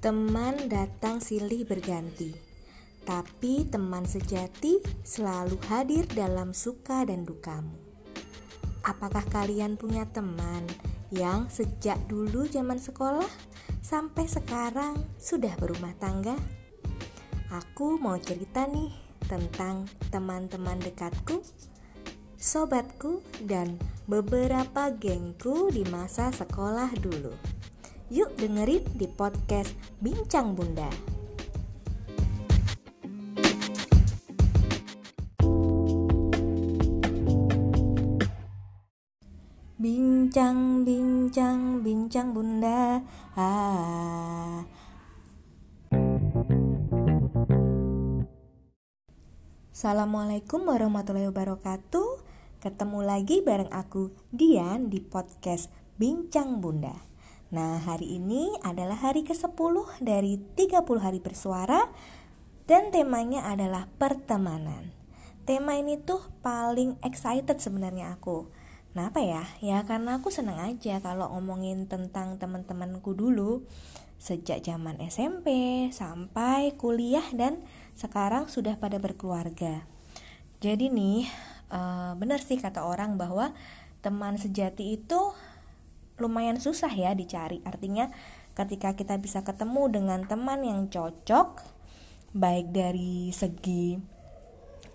Teman datang silih berganti, tapi teman sejati selalu hadir dalam suka dan dukamu. Apakah kalian punya teman yang sejak dulu zaman sekolah sampai sekarang sudah berumah tangga? Aku mau cerita nih tentang teman-teman dekatku, sobatku, dan beberapa gengku di masa sekolah dulu. Yuk dengerin di podcast Bincang Bunda. Bincang, bincang, bincang Bunda. Ah. Assalamualaikum warahmatullahi wabarakatuh. Ketemu lagi bareng aku Dian di podcast Bincang Bunda. Nah, hari ini adalah hari ke-10 dari 30 hari bersuara dan temanya adalah pertemanan. Tema ini tuh paling excited sebenarnya aku. Kenapa ya? Ya karena aku seneng aja kalau ngomongin tentang teman-temanku dulu sejak zaman SMP sampai kuliah dan sekarang sudah pada berkeluarga. Jadi nih, uh, benar sih kata orang bahwa teman sejati itu lumayan susah ya dicari. Artinya ketika kita bisa ketemu dengan teman yang cocok baik dari segi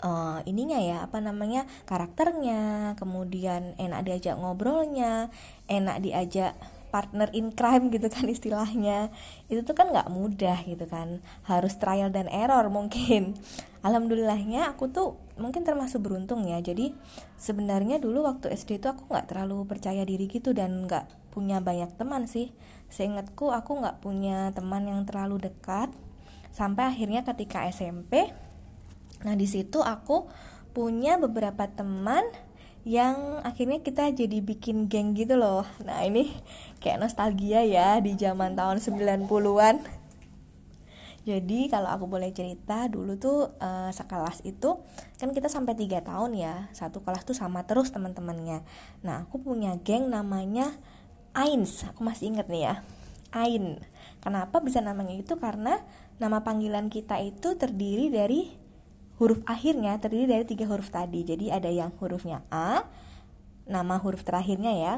uh, ininya ya apa namanya karakternya kemudian enak diajak ngobrolnya enak diajak partner in crime gitu kan istilahnya. Itu tuh kan nggak mudah gitu kan. Harus trial dan error mungkin. Alhamdulillahnya aku tuh mungkin termasuk beruntung ya. Jadi sebenarnya dulu waktu SD itu aku nggak terlalu percaya diri gitu dan nggak punya banyak teman sih. Seingatku aku nggak punya teman yang terlalu dekat. Sampai akhirnya ketika SMP nah di situ aku punya beberapa teman yang akhirnya kita jadi bikin geng gitu loh. Nah ini kayak nostalgia ya di zaman tahun 90-an jadi kalau aku boleh cerita dulu tuh uh, sekelas itu kan kita sampai tiga tahun ya satu kelas tuh sama terus teman-temannya. Nah aku punya geng namanya Ains aku masih inget nih ya Ain. Kenapa bisa namanya itu? Karena nama panggilan kita itu terdiri dari huruf akhirnya terdiri dari tiga huruf tadi. Jadi ada yang hurufnya A, nama huruf terakhirnya ya,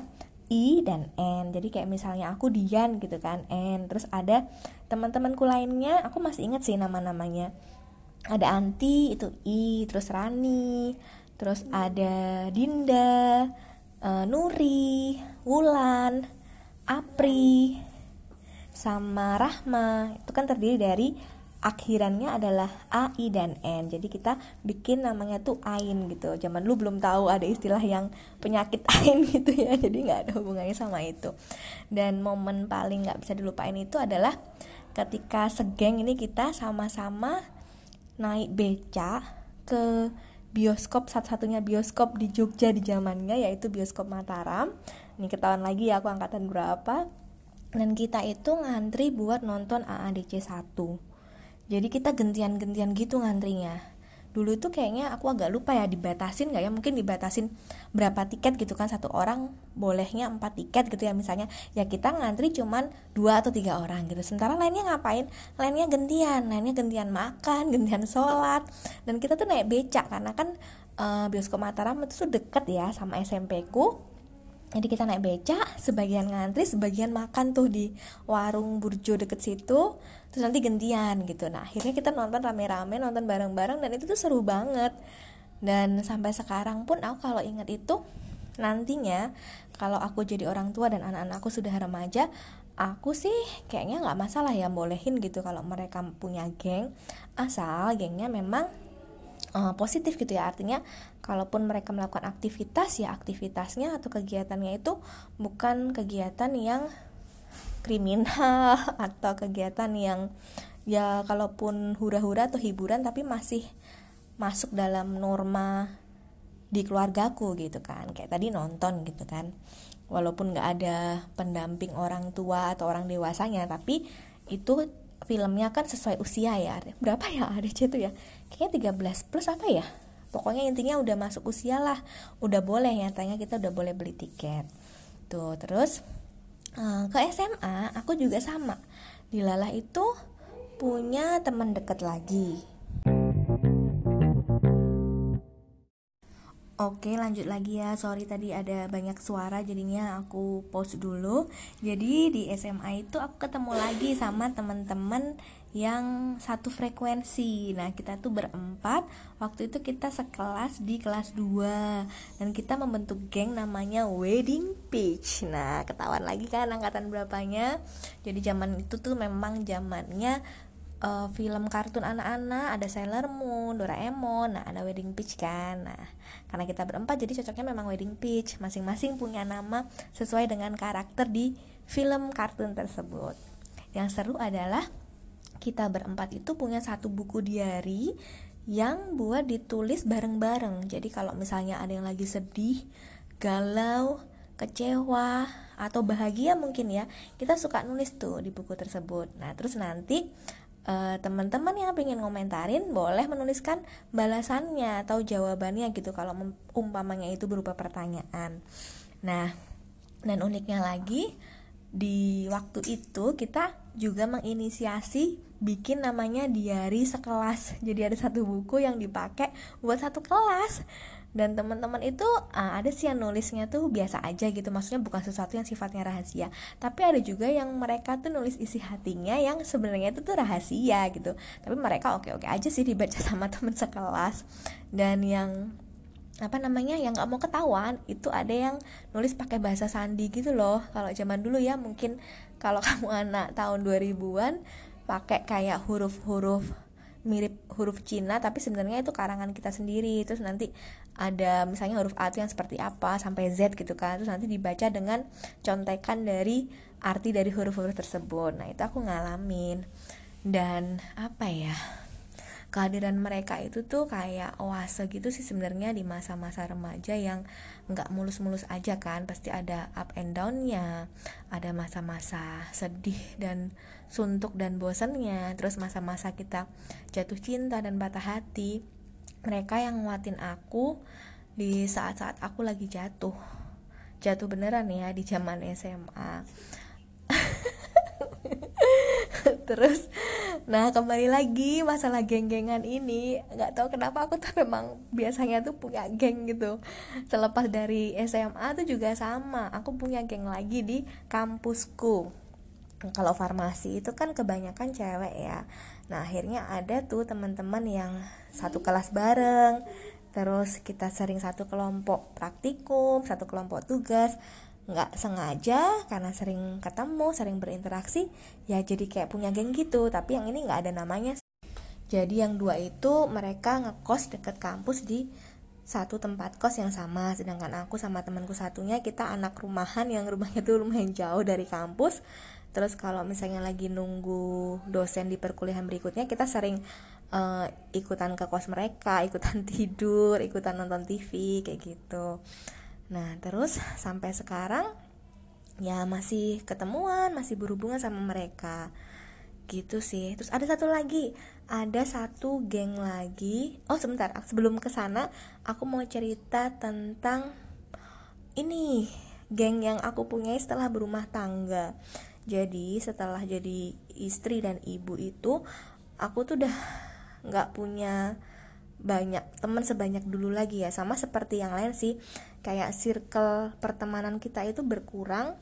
I dan N. Jadi kayak misalnya aku Dian gitu kan, N. Terus ada teman-temanku lainnya, aku masih ingat sih nama-namanya. Ada Anti itu I, terus Rani, terus ada Dinda, uh, Nuri, Wulan, Apri, sama Rahma. Itu kan terdiri dari akhirannya adalah a i dan n. Jadi kita bikin namanya tuh ain gitu. Zaman lu belum tahu ada istilah yang penyakit ain gitu ya. Jadi nggak ada hubungannya sama itu. Dan momen paling nggak bisa dilupain itu adalah ketika segeng ini kita sama-sama naik beca ke bioskop satu-satunya bioskop di Jogja di zamannya yaitu bioskop Mataram. Ini ketahuan lagi ya aku angkatan berapa. Dan kita itu ngantri buat nonton AADC 1 jadi kita gentian-gentian gitu ngantrinya. Dulu itu kayaknya aku agak lupa ya dibatasin nggak ya? Mungkin dibatasin berapa tiket gitu kan? Satu orang bolehnya empat tiket gitu ya misalnya. Ya kita ngantri cuman dua atau tiga orang gitu. Sementara lainnya ngapain? Lainnya gentian lainnya gentian makan gentian sholat. Dan kita tuh naik becak karena kan uh, bioskop Mataram itu tuh deket ya sama SMP ku jadi kita naik beca sebagian ngantri sebagian makan tuh di warung burjo deket situ. Terus nanti gantian gitu. Nah akhirnya kita nonton rame-rame nonton bareng-bareng dan itu tuh seru banget. Dan sampai sekarang pun aku kalau ingat itu nantinya kalau aku jadi orang tua dan anak-anakku sudah remaja aku sih kayaknya nggak masalah ya bolehin gitu kalau mereka punya geng. Asal gengnya memang uh, positif gitu ya. Artinya kalaupun mereka melakukan aktivitas ya aktivitasnya atau kegiatannya itu bukan kegiatan yang kriminal atau kegiatan yang ya kalaupun hura-hura atau hiburan tapi masih masuk dalam norma di keluargaku gitu kan. Kayak tadi nonton gitu kan. Walaupun nggak ada pendamping orang tua atau orang dewasanya tapi itu filmnya kan sesuai usia ya. Berapa ya? Ada itu ya kayaknya 13 plus apa ya? Pokoknya intinya udah masuk usia lah. Udah boleh nyatanya kita udah boleh beli tiket. Tuh terus uh, ke SMA aku juga sama. Dilalah itu punya teman dekat lagi. Oke lanjut lagi ya. Sorry tadi ada banyak suara jadinya aku pause dulu. Jadi di SMA itu aku ketemu lagi sama teman-teman yang satu frekuensi. Nah kita tuh berempat. Waktu itu kita sekelas di kelas 2 Dan kita membentuk geng namanya Wedding Peach Nah ketahuan lagi kan angkatan berapanya? Jadi zaman itu tuh memang zamannya uh, film kartun anak-anak ada Sailor Moon, Doraemon, nah ada Wedding Peach kan. Nah, karena kita berempat jadi cocoknya memang Wedding Peach. Masing-masing punya nama sesuai dengan karakter di film kartun tersebut. Yang seru adalah kita berempat itu punya satu buku diary yang buat ditulis bareng-bareng. Jadi kalau misalnya ada yang lagi sedih, galau, kecewa atau bahagia mungkin ya kita suka nulis tuh di buku tersebut nah terus nanti uh, teman-teman yang ingin ngomentarin boleh menuliskan balasannya atau jawabannya gitu kalau umpamanya itu berupa pertanyaan. Nah, dan uniknya lagi di waktu itu kita juga menginisiasi bikin namanya diary sekelas. Jadi ada satu buku yang dipakai buat satu kelas dan teman-teman itu uh, ada sih yang nulisnya tuh biasa aja gitu. Maksudnya bukan sesuatu yang sifatnya rahasia. Tapi ada juga yang mereka tuh nulis isi hatinya yang sebenarnya itu tuh rahasia gitu. Tapi mereka oke-oke aja sih dibaca sama teman sekelas. Dan yang apa namanya yang nggak mau ketahuan itu ada yang nulis pakai bahasa sandi gitu loh. Kalau zaman dulu ya mungkin kalau kamu anak tahun 2000-an pakai kayak huruf-huruf mirip huruf Cina tapi sebenarnya itu karangan kita sendiri. Terus nanti ada misalnya huruf A itu yang seperti apa sampai Z gitu kan. Terus nanti dibaca dengan contekan dari arti dari huruf-huruf tersebut. Nah itu aku ngalamin. Dan apa ya kehadiran mereka itu tuh kayak oase gitu sih sebenarnya di masa-masa remaja yang nggak mulus-mulus aja kan. Pasti ada up and downnya ada masa-masa sedih dan suntuk dan bosannya terus masa-masa kita jatuh cinta dan patah hati mereka yang nguatin aku di saat-saat aku lagi jatuh. Jatuh beneran ya di zaman SMA terus nah kembali lagi masalah geng-gengan ini. Nggak tahu kenapa aku tuh memang biasanya tuh punya geng gitu. Selepas dari SMA tuh juga sama. Aku punya geng lagi di kampusku. Kalau farmasi itu kan kebanyakan cewek ya nah akhirnya ada tuh teman-teman yang satu kelas bareng terus kita sering satu kelompok praktikum satu kelompok tugas. Nggak sengaja karena sering ketemu sering berinteraksi ya jadi kayak punya geng gitu. Tapi yang ini nggak ada namanya. Jadi yang dua itu mereka ngekos deket kampus di satu tempat kos yang sama. Sedangkan aku sama temanku satunya kita anak rumahan yang rumahnya tuh lumayan jauh dari kampus terus kalau misalnya lagi nunggu dosen di perkuliahan berikutnya kita sering uh, ikutan ke kos mereka ikutan tidur ikutan nonton TV kayak gitu Nah, terus sampai sekarang ya masih ketemuan, masih berhubungan sama mereka. Gitu sih. Terus ada satu lagi, ada satu geng lagi. Oh, sebentar, sebelum ke sana aku mau cerita tentang ini, geng yang aku punya setelah berumah tangga. Jadi, setelah jadi istri dan ibu itu, aku tuh udah nggak punya banyak teman sebanyak dulu lagi ya. Sama seperti yang lain sih. Kayak circle pertemanan kita itu berkurang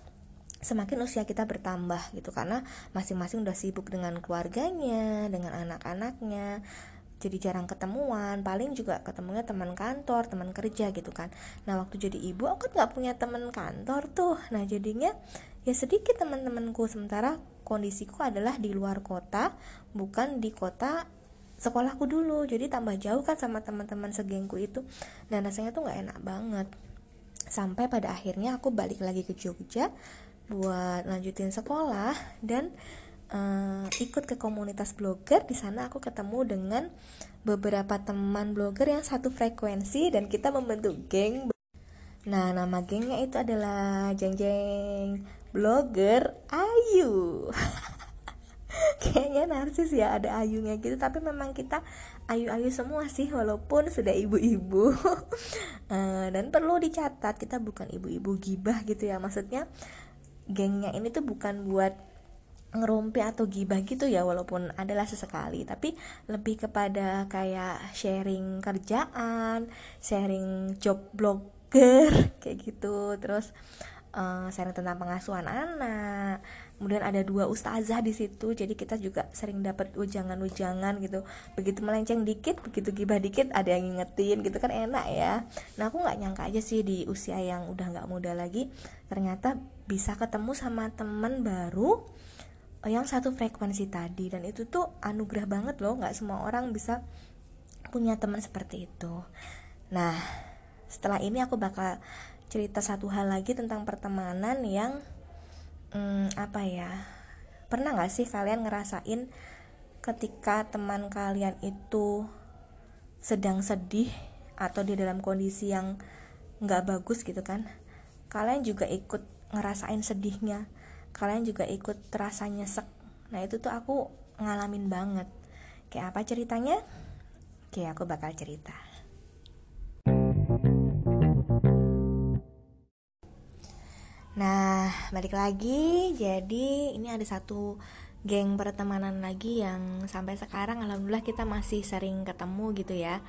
semakin usia kita bertambah gitu. Karena masing-masing udah sibuk dengan keluarganya dengan anak-anaknya. Jadi jarang ketemuan paling juga ketemunya teman kantor teman kerja gitu kan. Nah waktu jadi ibu aku nggak punya teman kantor tuh. Nah jadinya ya sedikit teman-temanku sementara kondisiku adalah di luar kota bukan di kota sekolahku dulu. Jadi tambah jauh kan sama teman-teman segengku itu. Dan rasanya tuh nggak enak banget. Sampai pada akhirnya aku balik lagi ke Jogja buat lanjutin sekolah dan uh, ikut ke komunitas blogger. Di sana aku ketemu dengan beberapa teman blogger yang satu frekuensi dan kita membentuk geng. Nah nama gengnya itu adalah jeng jeng blogger Ayu. Kayaknya narsis ya ada ayunya gitu. Tapi memang kita ayu-ayu semua sih walaupun sudah ibu-ibu. Uh, dan perlu dicatat kita bukan ibu-ibu gibah gitu ya. Maksudnya gengnya ini tuh bukan buat ngerumpi atau gibah gitu ya walaupun adalah sesekali. Tapi lebih kepada kayak sharing kerjaan sharing job blogger kayak gitu. Terus sharing tentang pengasuhan anak. Kemudian ada dua ustazah di situ jadi kita juga sering dapat ujangan-ujangan gitu. Begitu melenceng dikit begitu gibah dikit ada yang ngingetin gitu kan enak ya. Nah aku nggak nyangka aja sih di usia yang udah nggak muda lagi ternyata bisa ketemu sama temen baru yang satu frekuensi tadi. Dan itu tuh anugerah banget loh nggak semua orang bisa punya teman seperti itu. Nah setelah ini aku bakal cerita satu hal lagi tentang pertemanan yang hmm, apa ya pernah nggak sih kalian ngerasain ketika teman kalian itu sedang sedih atau di dalam kondisi yang nggak bagus gitu kan? Kalian juga ikut ngerasain sedihnya kalian juga ikut terasa nyesek. Nah itu tuh aku ngalamin banget. Kayak apa ceritanya? Oke aku bakal cerita Nah, balik lagi. Jadi, ini ada satu geng pertemanan lagi yang sampai sekarang alhamdulillah kita masih sering ketemu gitu ya.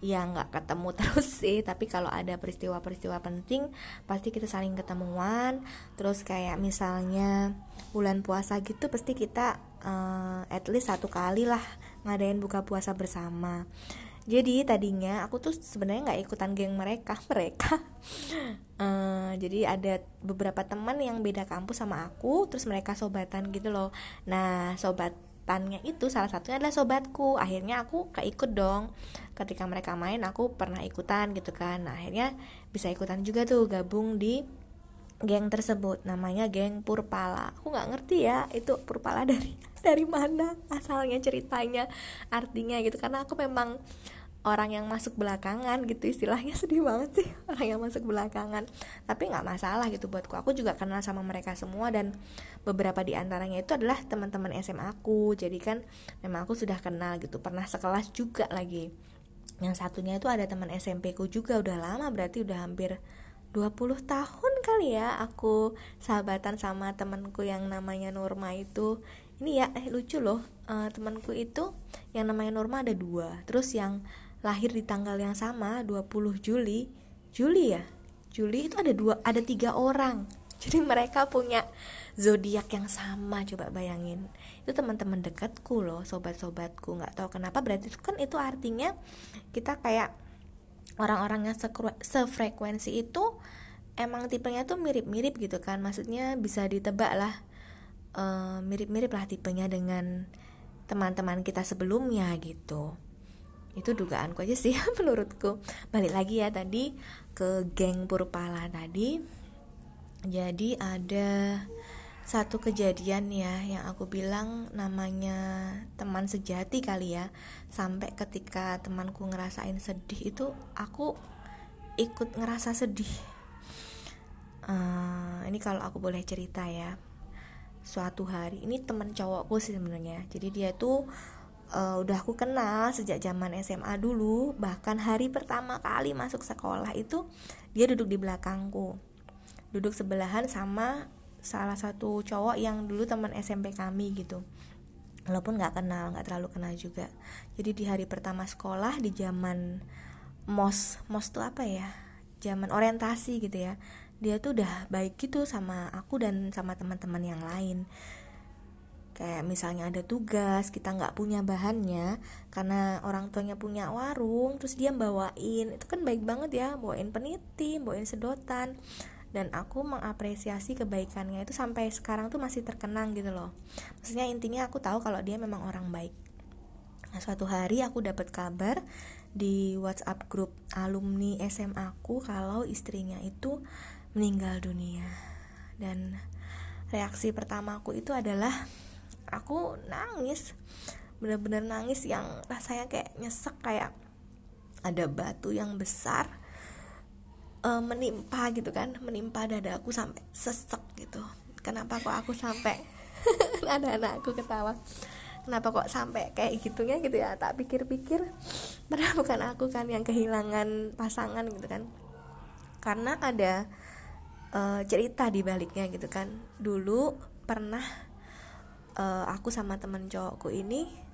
Ya nggak ketemu terus sih tapi kalau ada peristiwa-peristiwa penting pasti kita saling ketemuan. Terus kayak misalnya bulan puasa gitu pasti kita uh, at least satu kali lah ngadain buka puasa bersama jadi tadinya aku tuh sebenarnya nggak ikutan geng mereka mereka. Uh, jadi ada beberapa teman yang beda kampus sama aku terus mereka sobatan gitu loh. Nah sobat tannya itu salah satunya adalah sobatku. Akhirnya aku keikut dong. Ketika mereka main aku pernah ikutan gitu kan. Nah, akhirnya bisa ikutan juga tuh gabung di geng tersebut. Namanya geng Purpala. Aku nggak ngerti ya itu Purpala dari dari mana asalnya ceritanya artinya gitu. Karena aku memang orang yang masuk belakangan gitu istilahnya sedih banget sih orang yang masuk belakangan. Tapi nggak masalah gitu buatku. Aku juga kenal sama mereka semua dan beberapa di antaranya itu adalah teman-teman SMA aku. Jadi kan memang aku sudah kenal gitu pernah sekelas juga lagi. Yang satunya itu ada teman SMP ku juga udah lama berarti udah hampir 20 tahun kali ya aku sahabatan sama temanku yang namanya Norma itu. Ini ya eh lucu loh uh, temanku itu yang namanya Norma ada dua terus yang lahir di tanggal yang sama 20 Juli. Juli ya? Juli itu ada dua ada tiga orang. Jadi mereka punya zodiak yang sama coba bayangin. Itu teman-teman dekatku loh sobat-sobatku. Nggak tahu kenapa berarti itu kan itu artinya kita kayak orang-orang yang sefrekuensi itu emang tipenya tuh mirip-mirip gitu kan. Maksudnya bisa ditebak lah eh, mirip-mirip uh, lah tipenya dengan teman-teman kita sebelumnya gitu itu dugaanku aja sih menurutku. Balik lagi ya tadi ke geng Purpala tadi. Jadi ada satu kejadian ya yang aku bilang namanya teman sejati kali ya. Sampai ketika temanku ngerasain sedih itu aku ikut ngerasa sedih. Uh, ini kalau aku boleh cerita ya. Suatu hari ini teman cowokku sih sebenarnya. Jadi dia tuh uh, udah aku kenal sejak zaman SMA dulu bahkan hari pertama kali masuk sekolah itu dia duduk di belakangku. Duduk sebelahan sama salah satu cowok yang dulu teman SMP kami gitu. Walaupun nggak kenal nggak terlalu kenal juga. Jadi di hari pertama sekolah di zaman mos mos tuh apa ya? Zaman orientasi gitu ya. Dia tuh udah baik gitu sama aku dan sama teman-teman yang lain kayak misalnya ada tugas kita nggak punya bahannya karena orang tuanya punya warung terus dia bawain. Itu kan baik banget ya bawain peniti bawain sedotan. Dan aku mengapresiasi kebaikannya. Itu sampai sekarang tuh masih terkenang gitu loh. Maksudnya intinya aku tahu kalau dia memang orang baik. Nah suatu hari aku dapat kabar di WhatsApp grup alumni SMA aku kalau istrinya itu meninggal dunia. Dan reaksi pertama aku itu adalah aku nangis bener-bener nangis yang rasanya kayak nyesek kayak ada batu yang besar uh, menimpa gitu kan menimpa dadaku sampai sesek gitu. Kenapa kok aku sampai ada anakku ketawa? Kenapa kok sampai kayak gitunya gitu ya? Tak pikir-pikir padahal bukan aku kan yang kehilangan pasangan gitu kan. Karena ada uh, cerita di baliknya gitu kan. Dulu pernah uh, aku sama temen cowokku ini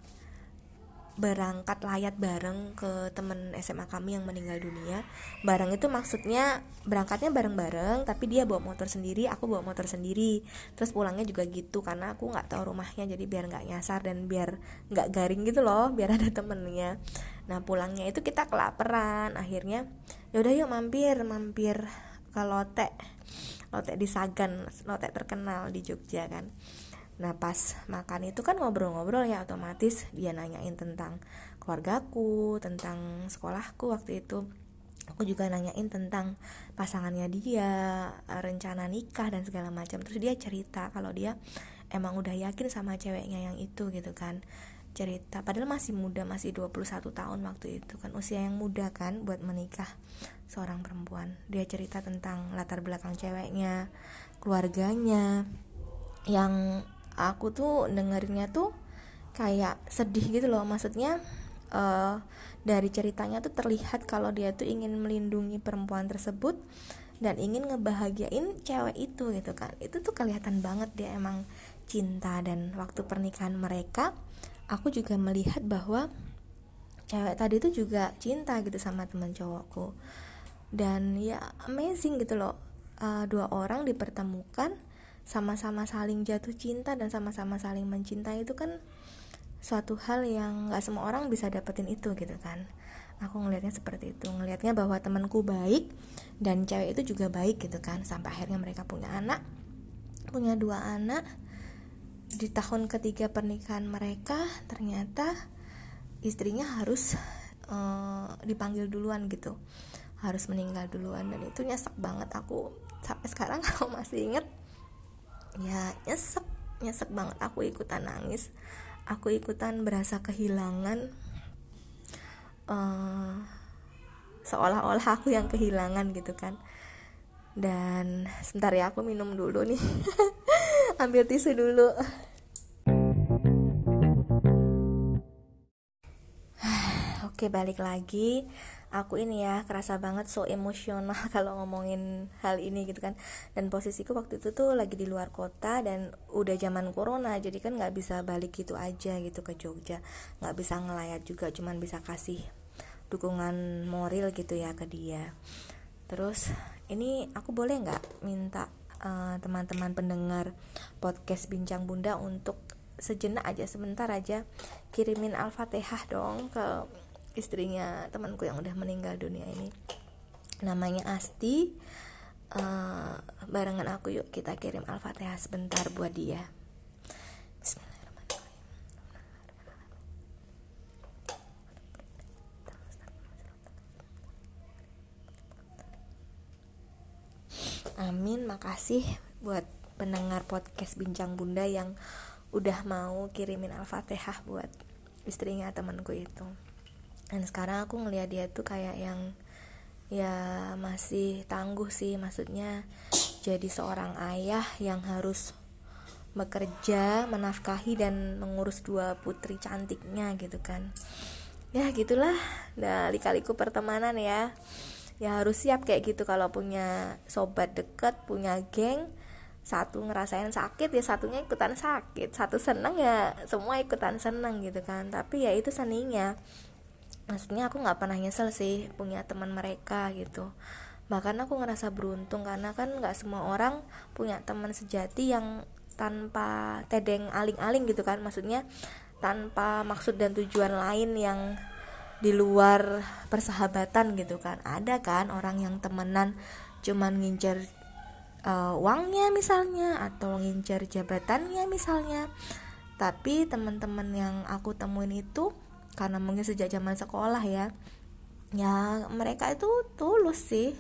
berangkat layat bareng ke temen SMA kami yang meninggal dunia. Bareng itu maksudnya berangkatnya bareng-bareng tapi dia bawa motor sendiri aku bawa motor sendiri. Terus pulangnya juga gitu karena aku nggak tahu rumahnya jadi biar nggak nyasar dan biar nggak garing gitu loh biar ada temennya. Nah pulangnya itu kita kelaparan. Akhirnya yaudah yuk mampir mampir ke lote. Lote di Sagan lote terkenal di Jogja kan Nah pas makan itu kan ngobrol-ngobrol ya otomatis dia nanyain tentang keluargaku, tentang sekolahku waktu itu. Aku juga nanyain tentang pasangannya dia, rencana nikah dan segala macam. Terus dia cerita kalau dia emang udah yakin sama ceweknya yang itu gitu kan cerita padahal masih muda masih 21 tahun waktu itu kan usia yang muda kan buat menikah seorang perempuan dia cerita tentang latar belakang ceweknya keluarganya yang aku tuh dengerinnya tuh kayak sedih gitu loh. Maksudnya uh, dari ceritanya tuh terlihat kalau dia tuh ingin melindungi perempuan tersebut dan ingin ngebahagiain cewek itu gitu kan. Itu tuh kelihatan banget dia emang cinta dan waktu pernikahan mereka aku juga melihat bahwa cewek tadi tuh juga cinta gitu sama teman cowokku. Dan ya amazing gitu loh uh, dua orang dipertemukan sama-sama saling jatuh cinta dan sama-sama saling mencintai itu kan suatu hal yang nggak semua orang bisa dapetin itu gitu kan. Aku ngelihatnya seperti itu. Ngelihatnya bahwa temanku baik dan cewek itu juga baik gitu kan. Sampai akhirnya mereka punya anak punya dua anak. Di tahun ketiga pernikahan mereka ternyata istrinya harus uh, dipanggil duluan gitu. Harus meninggal duluan dan itu nyesek banget. Aku sampai sekarang aku masih inget ya nyesek nyesek banget aku ikutan nangis. Aku ikutan berasa kehilangan uh, seolah-olah aku yang kehilangan gitu kan. Dan sebentar ya aku minum dulu nih. Ambil tisu dulu oke balik lagi. Aku ini ya kerasa banget so emosional kalau ngomongin hal ini gitu kan. Dan posisiku waktu itu tuh lagi di luar kota dan udah zaman corona jadi kan nggak bisa balik gitu aja gitu ke Jogja. Nggak bisa ngelayat juga cuman bisa kasih dukungan moral gitu ya ke dia. Terus ini aku boleh nggak minta eh, teman-teman pendengar podcast bincang bunda untuk sejenak aja sebentar aja kirimin al-fatihah dong ke istrinya temanku yang udah meninggal dunia ini. Namanya Asti. Uh, barengan aku yuk kita kirim al-fatihah sebentar buat dia. Amin, makasih buat pendengar podcast Bincang Bunda yang udah mau kirimin Al-Fatihah buat istrinya temanku itu dan sekarang aku ngeliat dia tuh kayak yang ya masih tangguh sih. Maksudnya jadi seorang ayah yang harus bekerja menafkahi dan mengurus dua putri cantiknya gitu kan. Ya gitulah nah kaliku pertemanan ya. Ya harus siap kayak gitu. Kalau punya sobat deket punya geng satu ngerasain sakit ya satunya ikutan sakit. Satu seneng ya semua ikutan seneng gitu kan. Tapi ya itu seninya maksudnya aku nggak pernah nyesel sih punya teman mereka gitu. Bahkan aku ngerasa beruntung karena kan nggak semua orang punya teman sejati yang tanpa tedeng aling-aling gitu kan. Maksudnya tanpa maksud dan tujuan lain yang di luar persahabatan gitu kan. Ada kan orang yang temenan cuman ngincer uh, uangnya misalnya atau ngincer jabatannya misalnya. Tapi teman-teman yang aku temuin itu karena mungkin sejak zaman sekolah ya. Ya mereka itu tulus sih.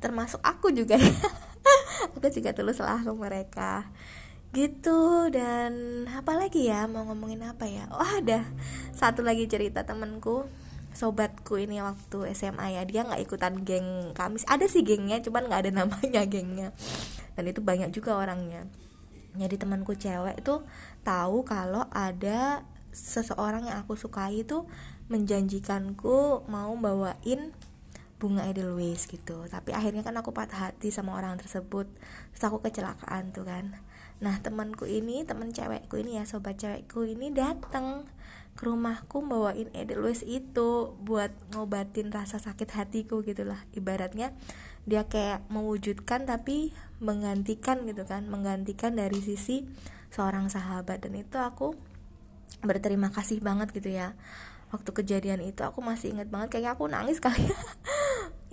Termasuk aku juga ya. Aku juga tulus lah ke mereka. Gitu dan apa lagi ya? Mau ngomongin apa ya? Oh ada satu lagi cerita temenku sobatku ini waktu SMA ya. Dia nggak ikutan geng kamis ada sih gengnya cuman nggak ada namanya gengnya. Dan itu banyak juga orangnya. Jadi temanku cewek itu tahu kalau ada seseorang yang aku sukai itu menjanjikanku mau bawain bunga Edelweiss gitu. Tapi akhirnya kan aku patah hati sama orang tersebut. Terus aku kecelakaan tuh kan. Nah temanku ini teman cewekku ini ya sobat cewekku ini datang ke rumahku bawain Edelweiss itu buat ngobatin rasa sakit hatiku gitulah. Ibaratnya dia kayak mewujudkan tapi menggantikan gitu kan. Menggantikan dari sisi seorang sahabat. Dan itu aku berterima kasih banget gitu ya. Waktu kejadian itu aku masih inget banget kayak aku nangis kali ya.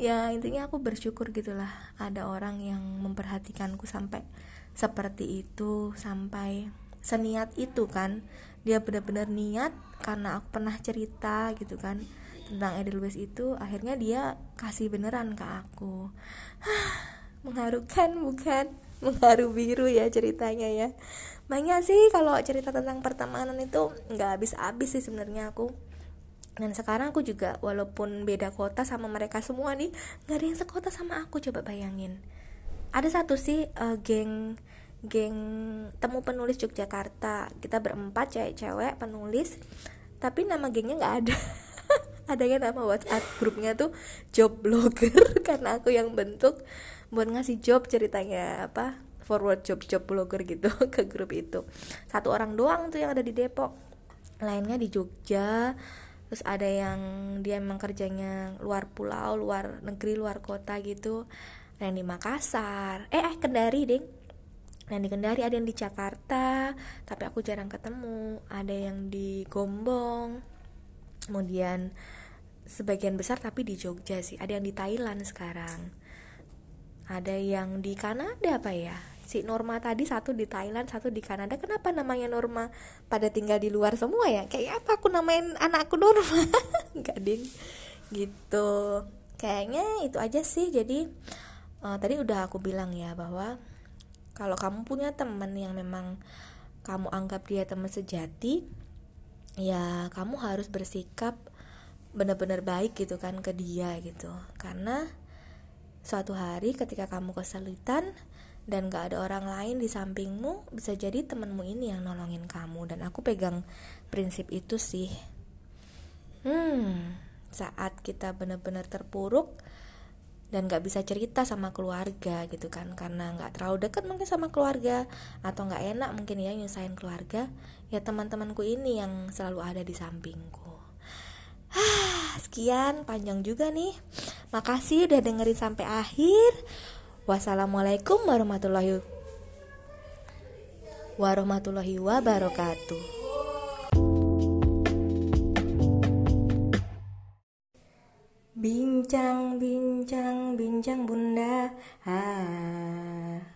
Ya intinya aku bersyukur gitulah ada orang yang memperhatikanku sampai seperti itu sampai seniat itu kan. Dia benar-benar niat karena aku pernah cerita gitu kan tentang Edelweiss itu akhirnya dia kasih beneran ke aku. Mengharukan bukan? Mengharu biru ya ceritanya ya banyak sih kalau cerita tentang pertemanan itu nggak habis-habis sih sebenarnya aku. Dan sekarang aku juga walaupun beda kota sama mereka semua nih nggak ada yang sekota sama aku coba bayangin. Ada satu sih uh, geng geng temu penulis Yogyakarta. Kita berempat cewek-cewek penulis. Tapi nama gengnya nggak ada. Adanya nama WhatsApp grupnya tuh job blogger karena aku yang bentuk. Buat ngasih job ceritanya apa forward job job blogger gitu ke grup itu. Satu orang doang tuh yang ada di Depok. Lainnya di Jogja. Terus ada yang dia memang kerjanya luar pulau luar negeri luar kota gitu. Ada yang di Makassar. Eh eh Kendari ding. Yang di Kendari ada yang di Jakarta tapi aku jarang ketemu. Ada yang di Gombong. Kemudian sebagian besar tapi di Jogja sih. Ada yang di Thailand sekarang. Ada yang di Kanada apa ya si Norma tadi satu di Thailand satu di Kanada. Kenapa namanya Norma? Pada tinggal di luar semua ya? Kayak apa aku namain anakku Norma? Nggak ding. Gitu. Kayaknya itu aja sih. Jadi uh, tadi udah aku bilang ya bahwa kalau kamu punya teman yang memang kamu anggap dia teman sejati ya kamu harus bersikap benar-benar baik gitu kan ke dia gitu. Karena suatu hari ketika kamu kesulitan dan gak ada orang lain di sampingmu bisa jadi temenmu ini yang nolongin kamu. Dan aku pegang prinsip itu sih. Hmm saat kita benar-benar terpuruk dan gak bisa cerita sama keluarga gitu kan. Karena gak terlalu dekat mungkin sama keluarga atau gak enak mungkin ya nyusahin keluarga ya teman-temanku ini yang selalu ada di sampingku. Ah sekian panjang juga nih. Makasih udah dengerin sampai akhir wassalamualaikum warahmatullahi warahmatullahi wabarakatuh Bincang, bincang, bincang bunda ah.